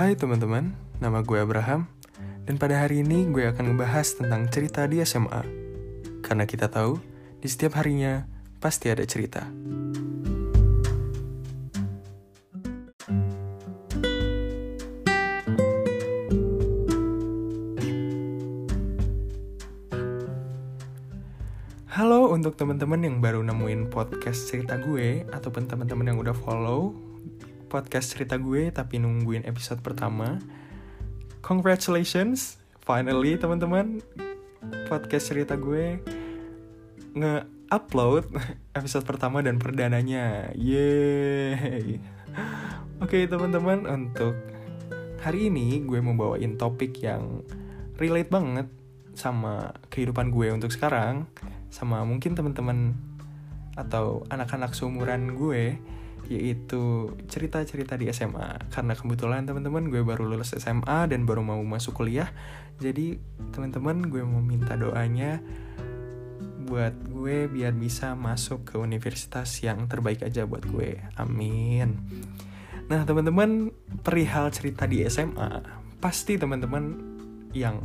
Hai teman-teman, nama gue Abraham. Dan pada hari ini gue akan ngebahas tentang cerita di SMA Karena kita tahu, di setiap harinya pasti ada cerita. Halo untuk teman-teman yang baru nemuin podcast cerita gue Ataupun teman-teman yang udah follow podcast cerita gue tapi nungguin episode pertama. Congratulations, finally teman-teman. Podcast cerita gue nge-upload episode pertama dan perdananya. Yeay. Oke, okay, teman-teman, untuk hari ini gue mau bawain topik yang relate banget sama kehidupan gue untuk sekarang sama mungkin teman-teman atau anak-anak seumuran gue yaitu cerita-cerita di SMA karena kebetulan teman-teman gue baru lulus SMA dan baru mau masuk kuliah. Jadi teman-teman gue mau minta doanya buat gue biar bisa masuk ke universitas yang terbaik aja buat gue. Amin. Nah teman-teman perihal cerita di SMA pasti teman-teman yang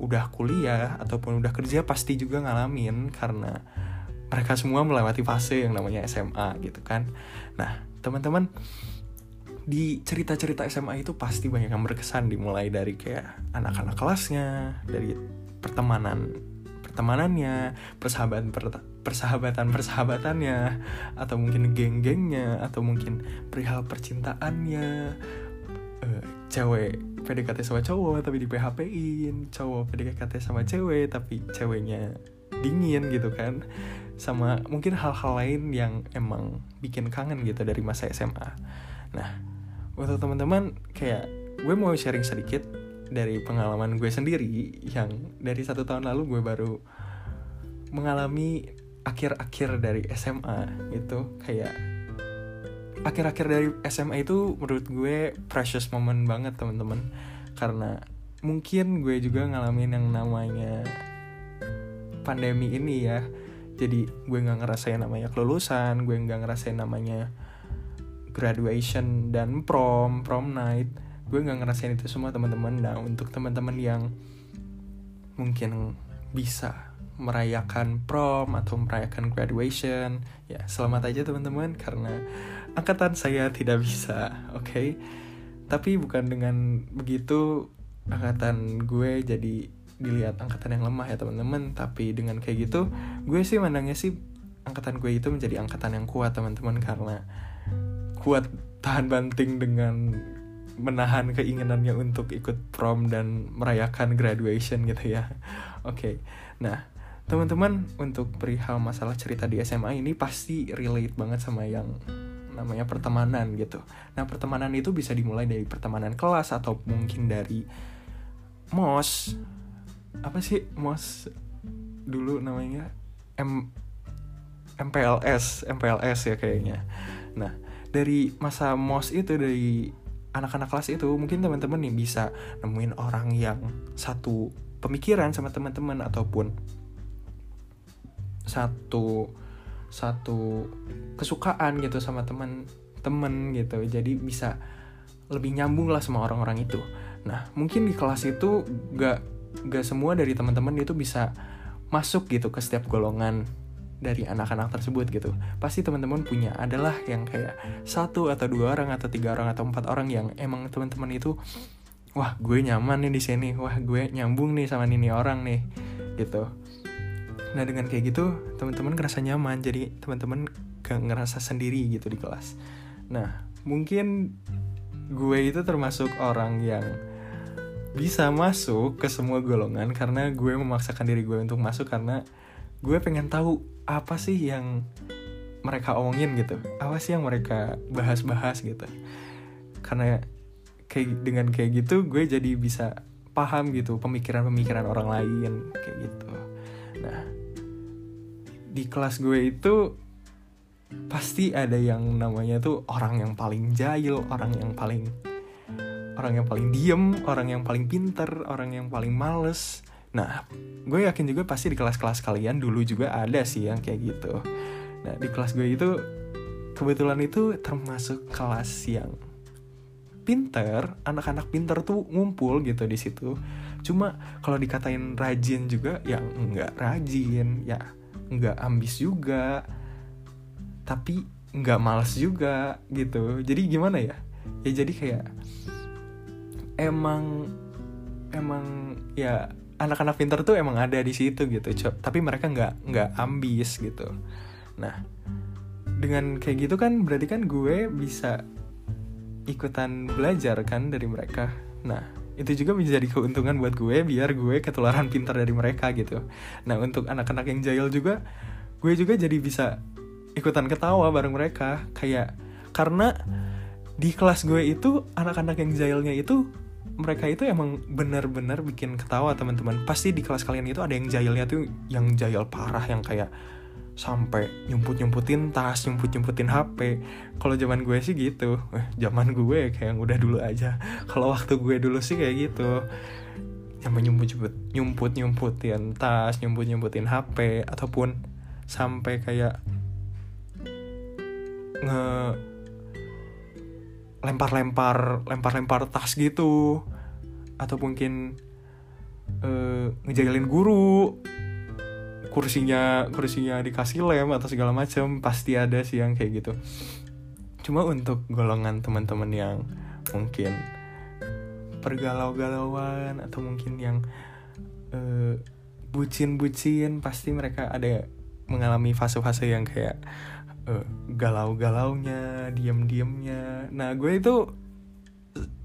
udah kuliah ataupun udah kerja pasti juga ngalamin karena mereka semua melewati fase yang namanya SMA gitu kan. Nah, teman-teman di cerita-cerita SMA itu pasti banyak yang berkesan dimulai dari kayak anak-anak kelasnya, dari pertemanan pertemanannya, persahabatan persahabatan persahabatannya, atau mungkin geng-gengnya, atau mungkin perihal percintaannya, uh, cewek PDKT sama cowok tapi di PHP-in, cowok PDKT sama cewek tapi ceweknya dingin gitu kan sama mungkin hal-hal lain yang emang bikin kangen gitu dari masa SMA. Nah, untuk teman-teman kayak gue mau sharing sedikit dari pengalaman gue sendiri yang dari satu tahun lalu gue baru mengalami akhir-akhir dari SMA itu kayak akhir-akhir dari SMA itu menurut gue precious moment banget teman-teman. Karena mungkin gue juga ngalamin yang namanya pandemi ini ya jadi gue nggak ngerasain namanya kelulusan gue nggak ngerasain namanya graduation dan prom prom night gue nggak ngerasain itu semua teman-teman nah untuk teman-teman yang mungkin bisa merayakan prom atau merayakan graduation ya selamat aja teman-teman karena angkatan saya tidak bisa oke okay? tapi bukan dengan begitu angkatan gue jadi dilihat angkatan yang lemah ya teman-teman. Tapi dengan kayak gitu gue sih mandangnya sih angkatan gue itu menjadi angkatan yang kuat teman-teman. Karena kuat tahan banting dengan menahan keinginannya untuk ikut prom dan merayakan graduation gitu ya. Oke. Okay. nah teman-teman untuk perihal masalah cerita di SMA ini pasti relate banget sama yang namanya pertemanan gitu. Nah pertemanan itu bisa dimulai dari pertemanan kelas atau mungkin dari mos apa sih mos dulu namanya? M MPLS MPLS ya kayaknya. Nah dari masa mos itu dari anak-anak kelas itu mungkin teman-teman nih bisa nemuin orang yang satu pemikiran sama teman-teman ataupun satu satu kesukaan gitu sama teman-teman gitu. Jadi bisa lebih nyambung lah sama orang-orang itu. Nah mungkin di kelas itu gak gak semua dari teman-teman itu bisa masuk gitu ke setiap golongan dari anak-anak tersebut gitu. Pasti teman-teman punya adalah yang kayak satu atau dua orang atau tiga orang atau empat orang yang emang teman-teman itu wah gue nyaman nih di sini. Wah gue nyambung nih sama ini orang nih gitu. Nah dengan kayak gitu teman-teman ngerasa nyaman. Jadi teman-teman gak ngerasa sendiri gitu di kelas. Nah mungkin gue itu termasuk orang yang bisa masuk ke semua golongan karena gue memaksakan diri gue untuk masuk karena gue pengen tahu apa sih yang mereka omongin gitu. Apa sih yang mereka bahas-bahas gitu. Karena kayak dengan kayak gitu gue jadi bisa paham gitu pemikiran-pemikiran orang lain kayak gitu. Nah di kelas gue itu pasti ada yang namanya tuh orang yang paling jahil orang yang paling orang yang paling diem, orang yang paling pinter, orang yang paling males. Nah, gue yakin juga pasti di kelas-kelas kalian dulu juga ada sih yang kayak gitu. Nah, di kelas gue itu kebetulan itu termasuk kelas yang pinter anak-anak pinter tuh ngumpul gitu di situ cuma kalau dikatain rajin juga ya nggak rajin ya nggak ambis juga tapi nggak males juga gitu jadi gimana ya ya jadi kayak emang emang ya anak-anak pinter tuh emang ada di situ gitu tapi mereka nggak nggak ambis gitu. Nah dengan kayak gitu kan berarti kan gue bisa ikutan belajar kan dari mereka. Nah itu juga bisa jadi keuntungan buat gue biar gue ketularan pintar dari mereka gitu. Nah untuk anak-anak yang jahil juga gue juga jadi bisa ikutan ketawa bareng mereka. Kayak karena di kelas gue itu anak-anak yang jahilnya itu mereka itu emang benar-benar bikin ketawa teman-teman. Pasti di kelas kalian itu ada yang jahilnya tuh yang jahil parah yang kayak sampai nyumput nyumputin tas nyumput nyumputin HP kalau zaman gue sih gitu. Eh, zaman gue kayak yang udah dulu aja. Kalau waktu gue dulu sih kayak gitu. Sampai nyumput nyumput nyumput nyumputin tas nyumput nyumputin HP ataupun sampai kayak nge lempar-lempar lempar-lempar tas gitu. Atau mungkin uh, ngejailin guru. Kursinya kursinya dikasih lem atau segala macam pasti ada sih yang kayak gitu. Cuma untuk golongan teman-teman yang mungkin pergalau-galauan atau mungkin yang uh, bucin-bucin pasti mereka ada mengalami fase-fase yang kayak uh, galau-galaunya, diam-diamnya. Nah, gue itu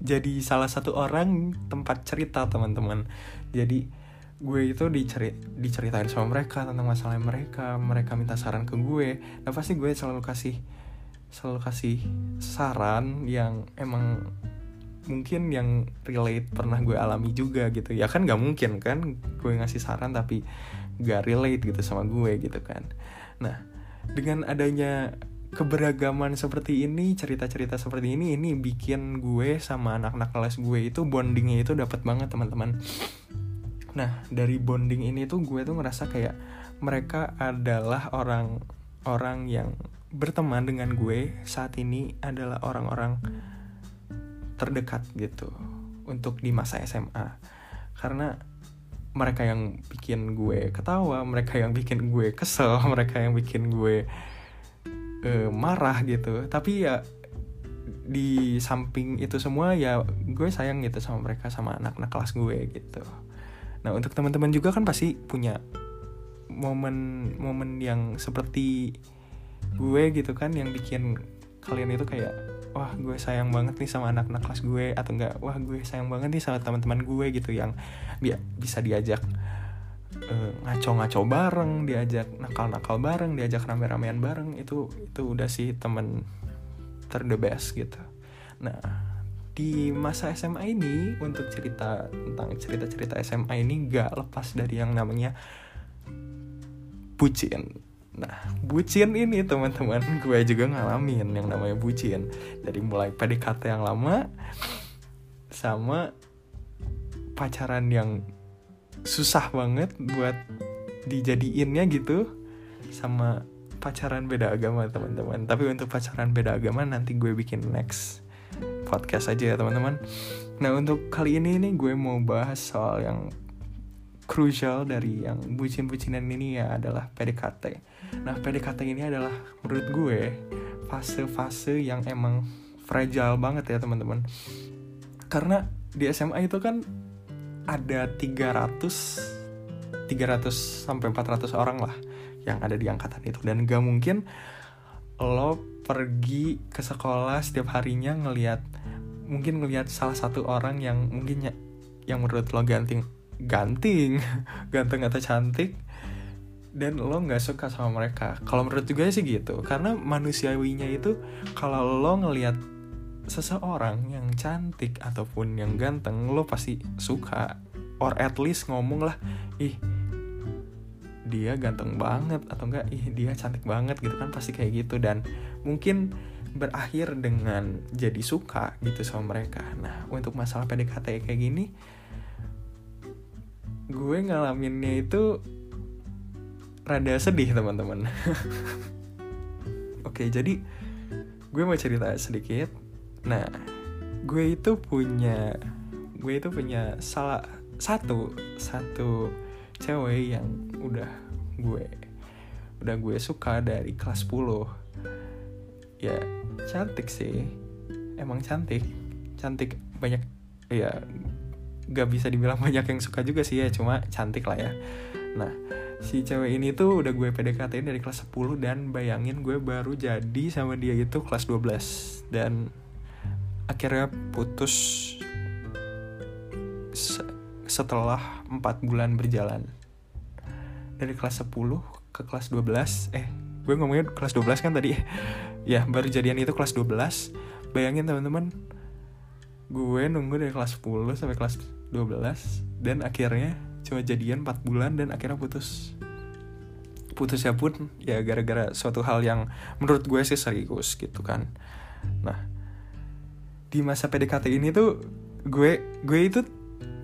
jadi salah satu orang tempat cerita teman-teman. Jadi gue itu dicerit diceritain sama mereka tentang masalah mereka mereka minta saran ke gue nah pasti gue selalu kasih selalu kasih saran yang emang mungkin yang relate pernah gue alami juga gitu ya kan gak mungkin kan gue ngasih saran tapi gak relate gitu sama gue gitu kan nah dengan adanya keberagaman seperti ini cerita-cerita seperti ini ini bikin gue sama anak-anak kelas gue itu bondingnya itu dapat banget teman-teman. Nah dari bonding ini tuh gue tuh ngerasa kayak mereka adalah orang-orang yang berteman dengan gue saat ini adalah orang-orang terdekat gitu untuk di masa SMA karena mereka yang bikin gue ketawa, mereka yang bikin gue kesel, mereka yang bikin gue uh, marah gitu. Tapi ya di samping itu semua ya gue sayang gitu sama mereka sama anak-anak kelas gue gitu. Nah untuk teman-teman juga kan pasti punya momen-momen yang seperti gue gitu kan yang bikin kalian itu kayak wah gue sayang banget nih sama anak-anak kelas gue atau enggak wah gue sayang banget nih sama teman-teman gue gitu yang bi bisa diajak uh, ngaco-ngaco bareng diajak nakal-nakal bareng diajak rame-ramean bareng itu itu udah sih temen ter the best gitu nah di masa SMA ini untuk cerita tentang cerita-cerita SMA ini gak lepas dari yang namanya bucin. Nah, bucin ini teman-teman gue juga ngalamin yang namanya bucin. Dari mulai PDKT yang lama sama pacaran yang susah banget buat dijadiinnya gitu sama pacaran beda agama teman-teman. Tapi untuk pacaran beda agama nanti gue bikin next podcast aja ya teman-teman. Nah untuk kali ini nih gue mau bahas soal yang crucial dari yang bucin-bucinan ini ya adalah PDKT. Nah PDKT ini adalah menurut gue fase-fase yang emang fragile banget ya teman-teman. Karena di SMA itu kan ada 300 300 sampai 400 orang lah yang ada di angkatan itu dan gak mungkin lo pergi ke sekolah setiap harinya ngelihat mungkin ngelihat salah satu orang yang mungkin ya, yang menurut lo ganting ganting ganteng atau cantik dan lo nggak suka sama mereka. Kalau menurut gue sih gitu. Karena manusiawinya itu kalau lo ngelihat seseorang yang cantik ataupun yang ganteng lo pasti suka. Or at least ngomong lah ih dia ganteng banget atau enggak ih dia cantik banget gitu kan pasti kayak gitu. Dan mungkin berakhir dengan jadi suka gitu sama mereka. Nah untuk masalah PDKT kayak gini gue ngalaminnya itu rada sedih teman-teman. Oke jadi gue mau cerita sedikit. Nah gue itu punya gue itu punya salah satu satu cewek yang udah gue udah gue suka dari kelas 10 ya cantik sih. Emang cantik. Cantik banyak ya gak bisa dibilang banyak yang suka juga sih ya cuma cantik lah ya. Nah si cewek ini tuh udah gue PDKT dari kelas 10 dan bayangin gue baru jadi sama dia itu kelas 12 dan akhirnya putus setelah 4 bulan berjalan. Dari kelas 10 ke kelas 12 eh gue ngomongnya kelas 12 kan tadi. Ya baru jadian itu kelas 12 bayangin teman-teman gue nunggu dari kelas 10 sampai kelas 12 dan akhirnya cuma jadian 4 bulan dan akhirnya putus. Putusnya pun ya gara-gara suatu hal yang menurut gue sih serius gitu kan. Nah di masa PDKT ini tuh gue gue itu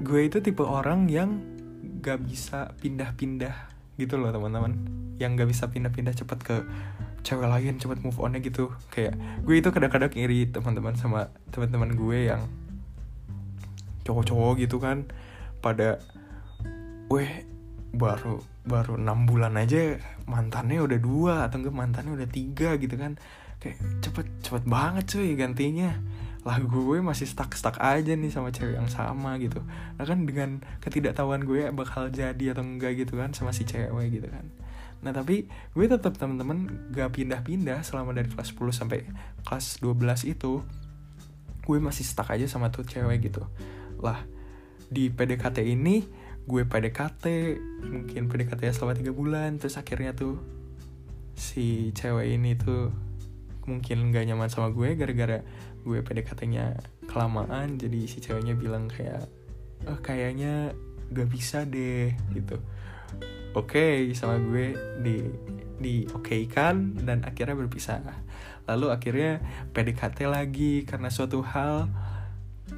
gue itu tipe orang yang gak bisa pindah-pindah gitu loh teman-teman. Yang gak bisa pindah-pindah cepet ke cewek lain cepet move onnya gitu. Kayak gue itu kadang-kadang iri teman-teman sama teman-teman gue yang cowok-cowok gitu kan. Pada weh baru baru enam bulan aja mantannya udah dua atau enggak mantannya udah tiga gitu kan. Kayak cepet cepet banget cuy gantinya. Lah gue masih stuck stuck aja nih sama cewek yang sama gitu. Nah kan dengan ketidaktahuan gue bakal jadi atau enggak gitu kan sama si cewek gitu kan. Nah tapi gue tetap teman-teman gak pindah-pindah selama dari kelas 10 sampai kelas 12 itu gue masih stuck aja sama tuh cewek gitu. Lah di PDKT ini gue PDKT mungkin PDKT selama tiga bulan. Terus akhirnya tuh si cewek ini tuh mungkin gak nyaman sama gue gara-gara gue PDKT-nya kelamaan. Jadi si ceweknya bilang kayak oh, kayaknya gak bisa deh gitu. Oke okay, sama gue di di oke kan dan akhirnya berpisah. Lalu akhirnya PDKT lagi karena suatu hal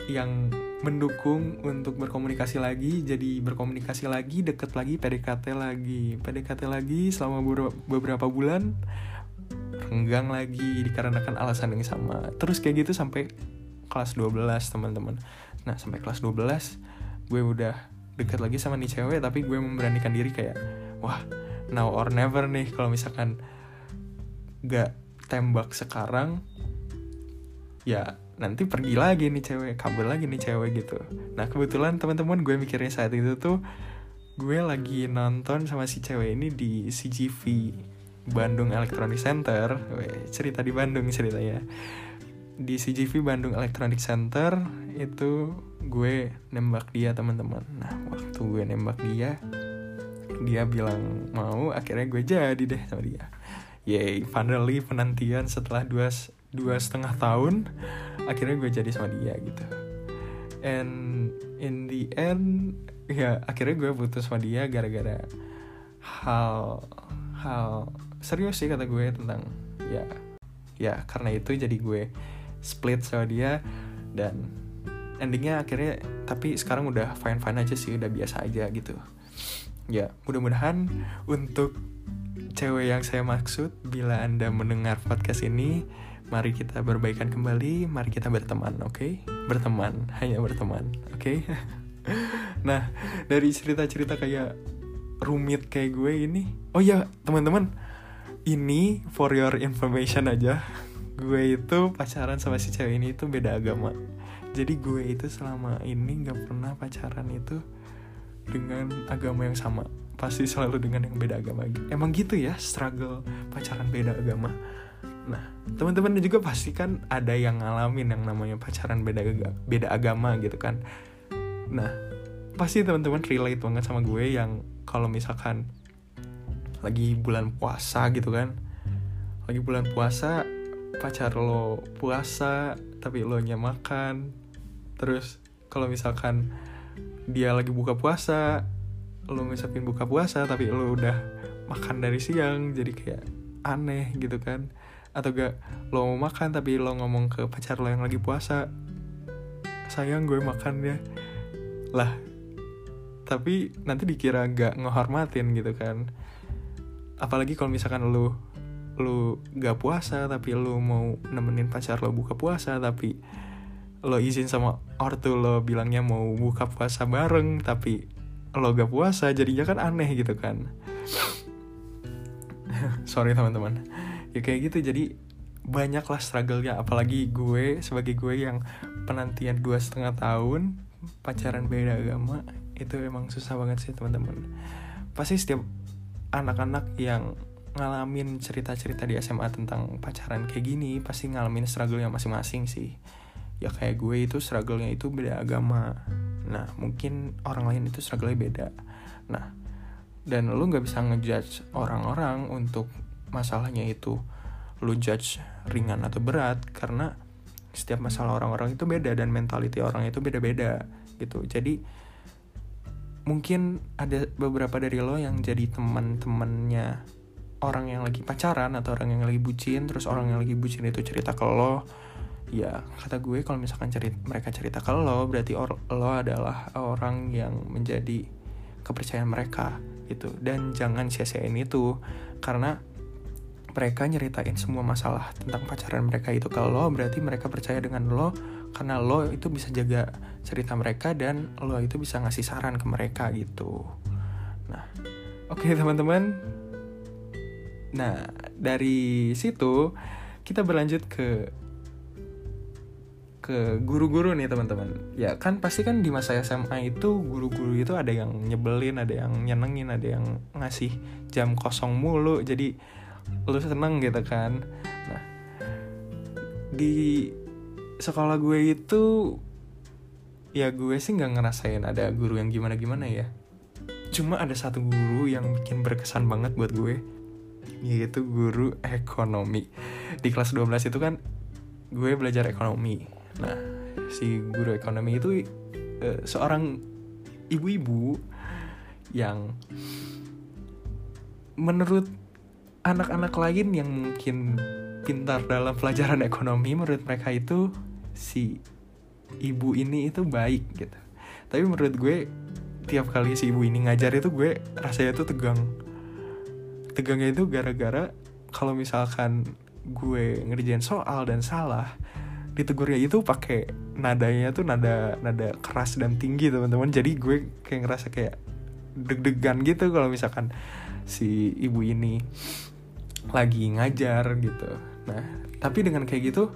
yang mendukung untuk berkomunikasi lagi jadi berkomunikasi lagi deket lagi PDKT lagi. PDKT lagi selama beberapa bulan renggang lagi dikarenakan alasan yang sama. Terus kayak gitu sampai kelas 12 teman-teman. Nah sampai kelas 12 gue udah deket lagi sama nih cewek tapi gue memberanikan diri kayak wah now or never nih kalau misalkan gak tembak sekarang ya nanti pergi lagi nih cewek kabel lagi nih cewek gitu. Nah kebetulan teman-teman gue mikirnya saat itu tuh gue lagi nonton sama si cewek ini di CGV Bandung Electronic Center. Weh, cerita di Bandung ceritanya. Di CGV Bandung Electronic Center itu gue nembak dia teman-teman. Nah waktu gue nembak dia dia bilang mau akhirnya gue jadi deh sama dia. Yay finally penantian setelah dua dua setengah tahun akhirnya gue jadi sama dia gitu. And in the end ya akhirnya gue putus sama dia gara-gara hal hal serius sih kata gue tentang ya ya karena itu jadi gue split sama dia dan endingnya akhirnya tapi sekarang udah fine fine aja sih udah biasa aja gitu. Ya mudah-mudahan untuk cewek yang saya maksud bila anda mendengar podcast ini mari kita berbaikan kembali mari kita berteman oke okay? berteman hanya berteman oke okay? nah dari cerita-cerita kayak rumit kayak gue ini oh ya teman-teman ini for your information aja gue itu pacaran sama si cewek ini itu beda agama jadi gue itu selama ini nggak pernah pacaran itu dengan agama yang sama pasti selalu dengan yang beda agama emang gitu ya struggle pacaran beda agama nah teman-teman juga pasti kan ada yang ngalamin yang namanya pacaran beda beda agama gitu kan. Nah pasti teman-teman relate banget sama gue yang kalau misalkan lagi bulan puasa gitu kan. Lagi bulan puasa pacar lo puasa tapi lo nya makan. Terus kalau misalkan dia lagi buka puasa lo ngucapin buka puasa tapi lo udah makan dari siang jadi kayak aneh gitu kan atau gak lo mau makan tapi lo ngomong ke pacar lo yang lagi puasa. Sayang gue makan ya. Lah tapi nanti dikira gak ngehormatin gitu kan. Apalagi kalau misalkan lu lu gak puasa tapi lu mau nemenin pacar lo buka puasa tapi lo izin sama ortu lo bilangnya mau buka puasa bareng tapi lo gak puasa jadinya kan aneh gitu kan. Sorry teman-teman ya kayak gitu. Jadi banyak lah struggle-nya. Apalagi gue sebagai gue yang penantian dua setengah tahun pacaran beda agama itu emang susah banget sih teman-teman. Pasti setiap anak-anak yang ngalamin cerita-cerita di SMA tentang pacaran kayak gini pasti ngalamin struggle-nya masing-masing sih. Ya kayak gue itu struggle-nya itu beda agama. Nah mungkin orang lain itu struggle-nya beda. Nah dan lu nggak bisa ngejudge orang-orang untuk masalahnya itu lu judge ringan atau berat karena setiap masalah orang-orang itu beda dan mentality orang itu beda-beda gitu. Jadi mungkin ada beberapa dari lo yang jadi teman-temannya orang yang lagi pacaran atau orang yang lagi bucin terus orang yang lagi bucin itu cerita ke lo ya kata gue kalau misalkan cerita mereka cerita ke lo berarti or, lo adalah orang yang menjadi kepercayaan mereka gitu. Dan jangan sia-siain itu karena mereka nyeritain semua masalah tentang pacaran mereka itu ke lo berarti mereka percaya dengan lo karena lo itu bisa jaga cerita mereka dan lo itu bisa ngasih saran ke mereka gitu. Nah oke okay, teman-teman. Nah dari situ kita berlanjut ke ke guru-guru nih teman-teman. Ya kan pasti kan di masa SMA itu guru-guru itu ada yang nyebelin ada yang nyenengin ada yang ngasih jam kosong mulu. Jadi lu seneng gitu kan. Nah di sekolah gue itu ya gue sih nggak ngerasain ada guru yang gimana gimana ya. Cuma ada satu guru yang bikin berkesan banget buat gue yaitu guru ekonomi. Di kelas 12 itu kan gue belajar ekonomi. Nah, si guru ekonomi itu uh, seorang ibu-ibu yang menurut anak-anak lain yang mungkin pintar dalam pelajaran ekonomi menurut mereka itu si ibu ini itu baik gitu. Tapi menurut gue tiap kali si ibu ini ngajar itu gue rasanya tuh tegang. Tegangnya itu gara-gara kalau misalkan gue ngerjain soal dan salah, ditegurnya itu pakai nadanya tuh nada nada keras dan tinggi teman-teman jadi gue kayak ngerasa kayak deg-degan gitu kalau misalkan si ibu ini lagi ngajar gitu. Nah tapi dengan kayak gitu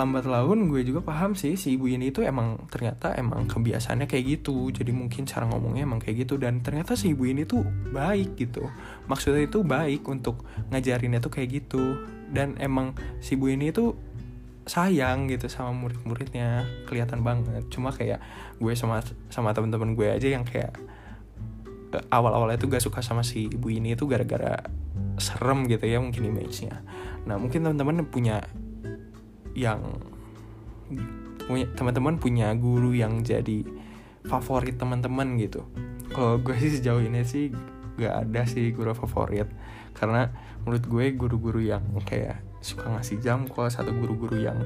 lambat laun gue juga paham sih si ibu ini tuh emang ternyata emang kebiasaannya kayak gitu. Jadi mungkin cara ngomongnya emang kayak gitu. Dan ternyata si ibu ini tuh baik gitu. Maksudnya itu baik untuk ngajarinnya tuh kayak gitu. Dan emang si ibu ini tuh sayang gitu sama murid-muridnya. Kelihatan banget. Cuma kayak gue sama sama teman-teman gue aja yang kayak awal-awalnya tuh gak suka sama si ibu ini itu gara-gara serem gitu ya mungkin image-nya. Nah mungkin teman-teman punya yang punya teman-teman punya guru yang jadi favorit teman-teman gitu. Kalau gue sih sejauh ini sih gak ada sih guru favorit. Karena menurut gue guru-guru yang kayak suka ngasih jam kos atau guru-guru yang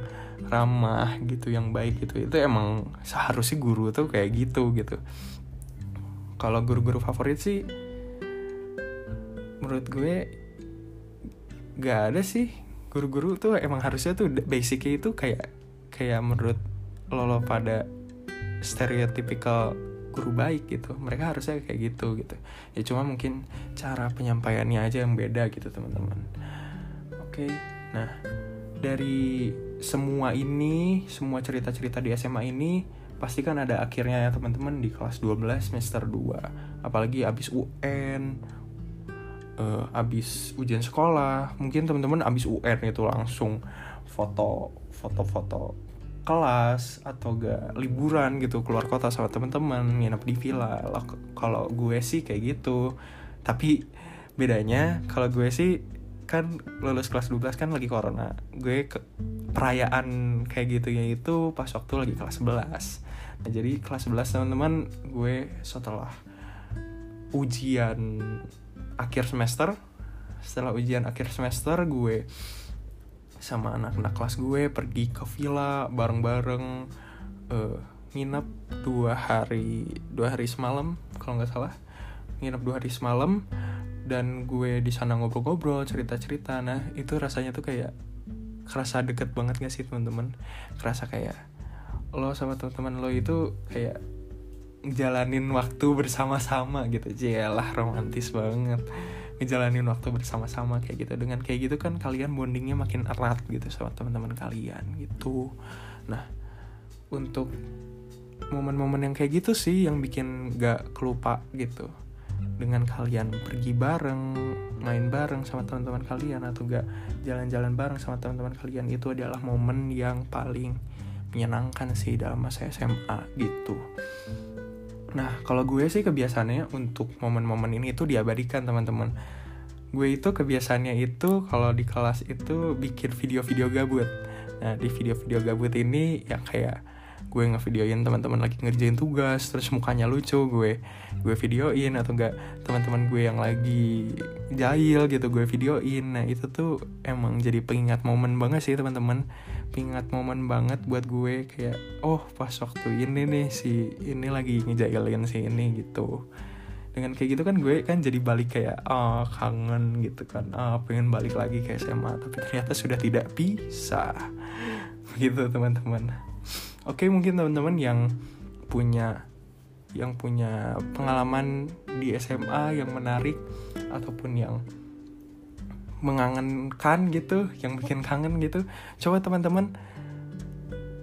ramah gitu yang baik gitu itu emang seharusnya guru tuh kayak gitu gitu kalau guru-guru favorit sih menurut gue gak ada sih. Guru-guru tuh emang harusnya tuh basicnya itu kayak kayak menurut lo, pada stereotypical guru baik gitu. Mereka harusnya kayak gitu gitu. Ya cuma mungkin cara penyampaiannya aja yang beda gitu teman-teman. Oke okay. Nah, dari semua ini, semua cerita-cerita di SMA ini pasti kan ada akhirnya ya teman-teman di kelas 12 semester 2. Apalagi abis UN, uh, eh, abis ujian sekolah, mungkin teman-teman abis UN itu langsung foto foto-foto kelas atau gak liburan gitu keluar kota sama teman-teman nginep di villa. Kalau gue sih kayak gitu. Tapi bedanya kalau gue sih kan lulus kelas 12 kan lagi corona. Gue ke perayaan kayak gitu ya itu pas waktu lagi kelas 11 nah jadi kelas 11 teman-teman gue setelah ujian akhir semester setelah ujian akhir semester gue sama anak-anak kelas gue pergi ke villa bareng-bareng uh, nginep dua hari dua hari semalam kalau nggak salah. Nginep dua hari semalam dan gue di sana ngobrol-ngobrol cerita-cerita. Nah itu rasanya tuh kayak kerasa deket banget gak sih teman-teman? Kerasa kayak lo sama teman-teman lo itu kayak ngejalanin waktu bersama-sama gitu. Lah romantis banget. Ngejalanin waktu bersama-sama kayak gitu. Dengan kayak gitu kan kalian bondingnya makin erat gitu sama teman-teman kalian gitu. Nah untuk momen-momen yang kayak gitu sih yang bikin gak kelupa gitu. Dengan kalian pergi bareng main bareng sama teman-teman kalian atau gak jalan-jalan bareng sama teman-teman kalian itu adalah momen yang paling menyenangkan sih dalam masa SMA gitu. Nah kalau gue sih kebiasaannya untuk momen-momen ini itu diabadikan teman-teman. Gue itu kebiasaannya itu kalau di kelas itu bikin video-video gabut. Nah di video-video gabut ini ya kayak gue ngevideoin teman-teman lagi ngerjain tugas terus mukanya lucu gue gue videoin atau enggak teman-teman gue yang lagi jahil gitu gue videoin. Nah itu tuh emang jadi pengingat momen banget sih teman-teman. Pengingat momen banget buat gue kayak oh pas waktu ini nih si ini lagi ngejailin si ini gitu. Dengan kayak gitu kan gue kan jadi balik kayak oh kangen gitu kan. Oh, pengen balik lagi ke SMA tapi ternyata sudah tidak bisa gitu teman-teman Oke, mungkin teman-teman yang punya yang punya pengalaman di SMA yang menarik ataupun yang mengangenkan gitu, yang bikin kangen gitu, coba teman-teman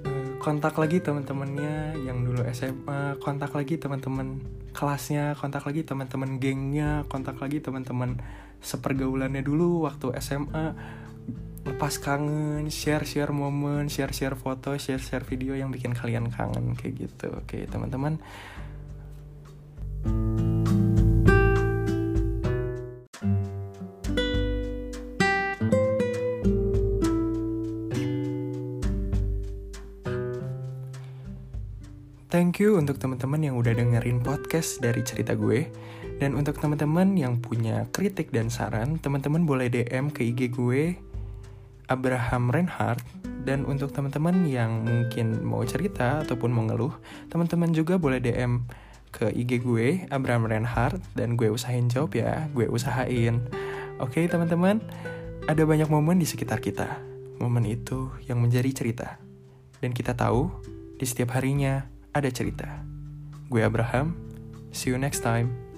eh, kontak lagi teman-temannya yang dulu SMA, kontak lagi teman-teman kelasnya, kontak lagi teman-teman gengnya, kontak lagi teman-teman sepergaulannya dulu waktu SMA lepas kangen, share-share momen, share-share foto, share-share video yang bikin kalian kangen kayak gitu. Oke, teman-teman. Thank you untuk teman-teman yang udah dengerin podcast dari cerita gue. Dan untuk teman-teman yang punya kritik dan saran, teman-teman boleh DM ke IG gue Abraham Reinhardt dan untuk teman-teman yang mungkin mau cerita ataupun mau ngeluh, teman-teman juga boleh DM ke IG gue Abraham Reinhardt dan gue usahain jawab ya, gue usahain. Oke teman-teman, ada banyak momen di sekitar kita. Momen itu yang menjadi cerita. Dan kita tahu di setiap harinya ada cerita. Gue Abraham, see you next time.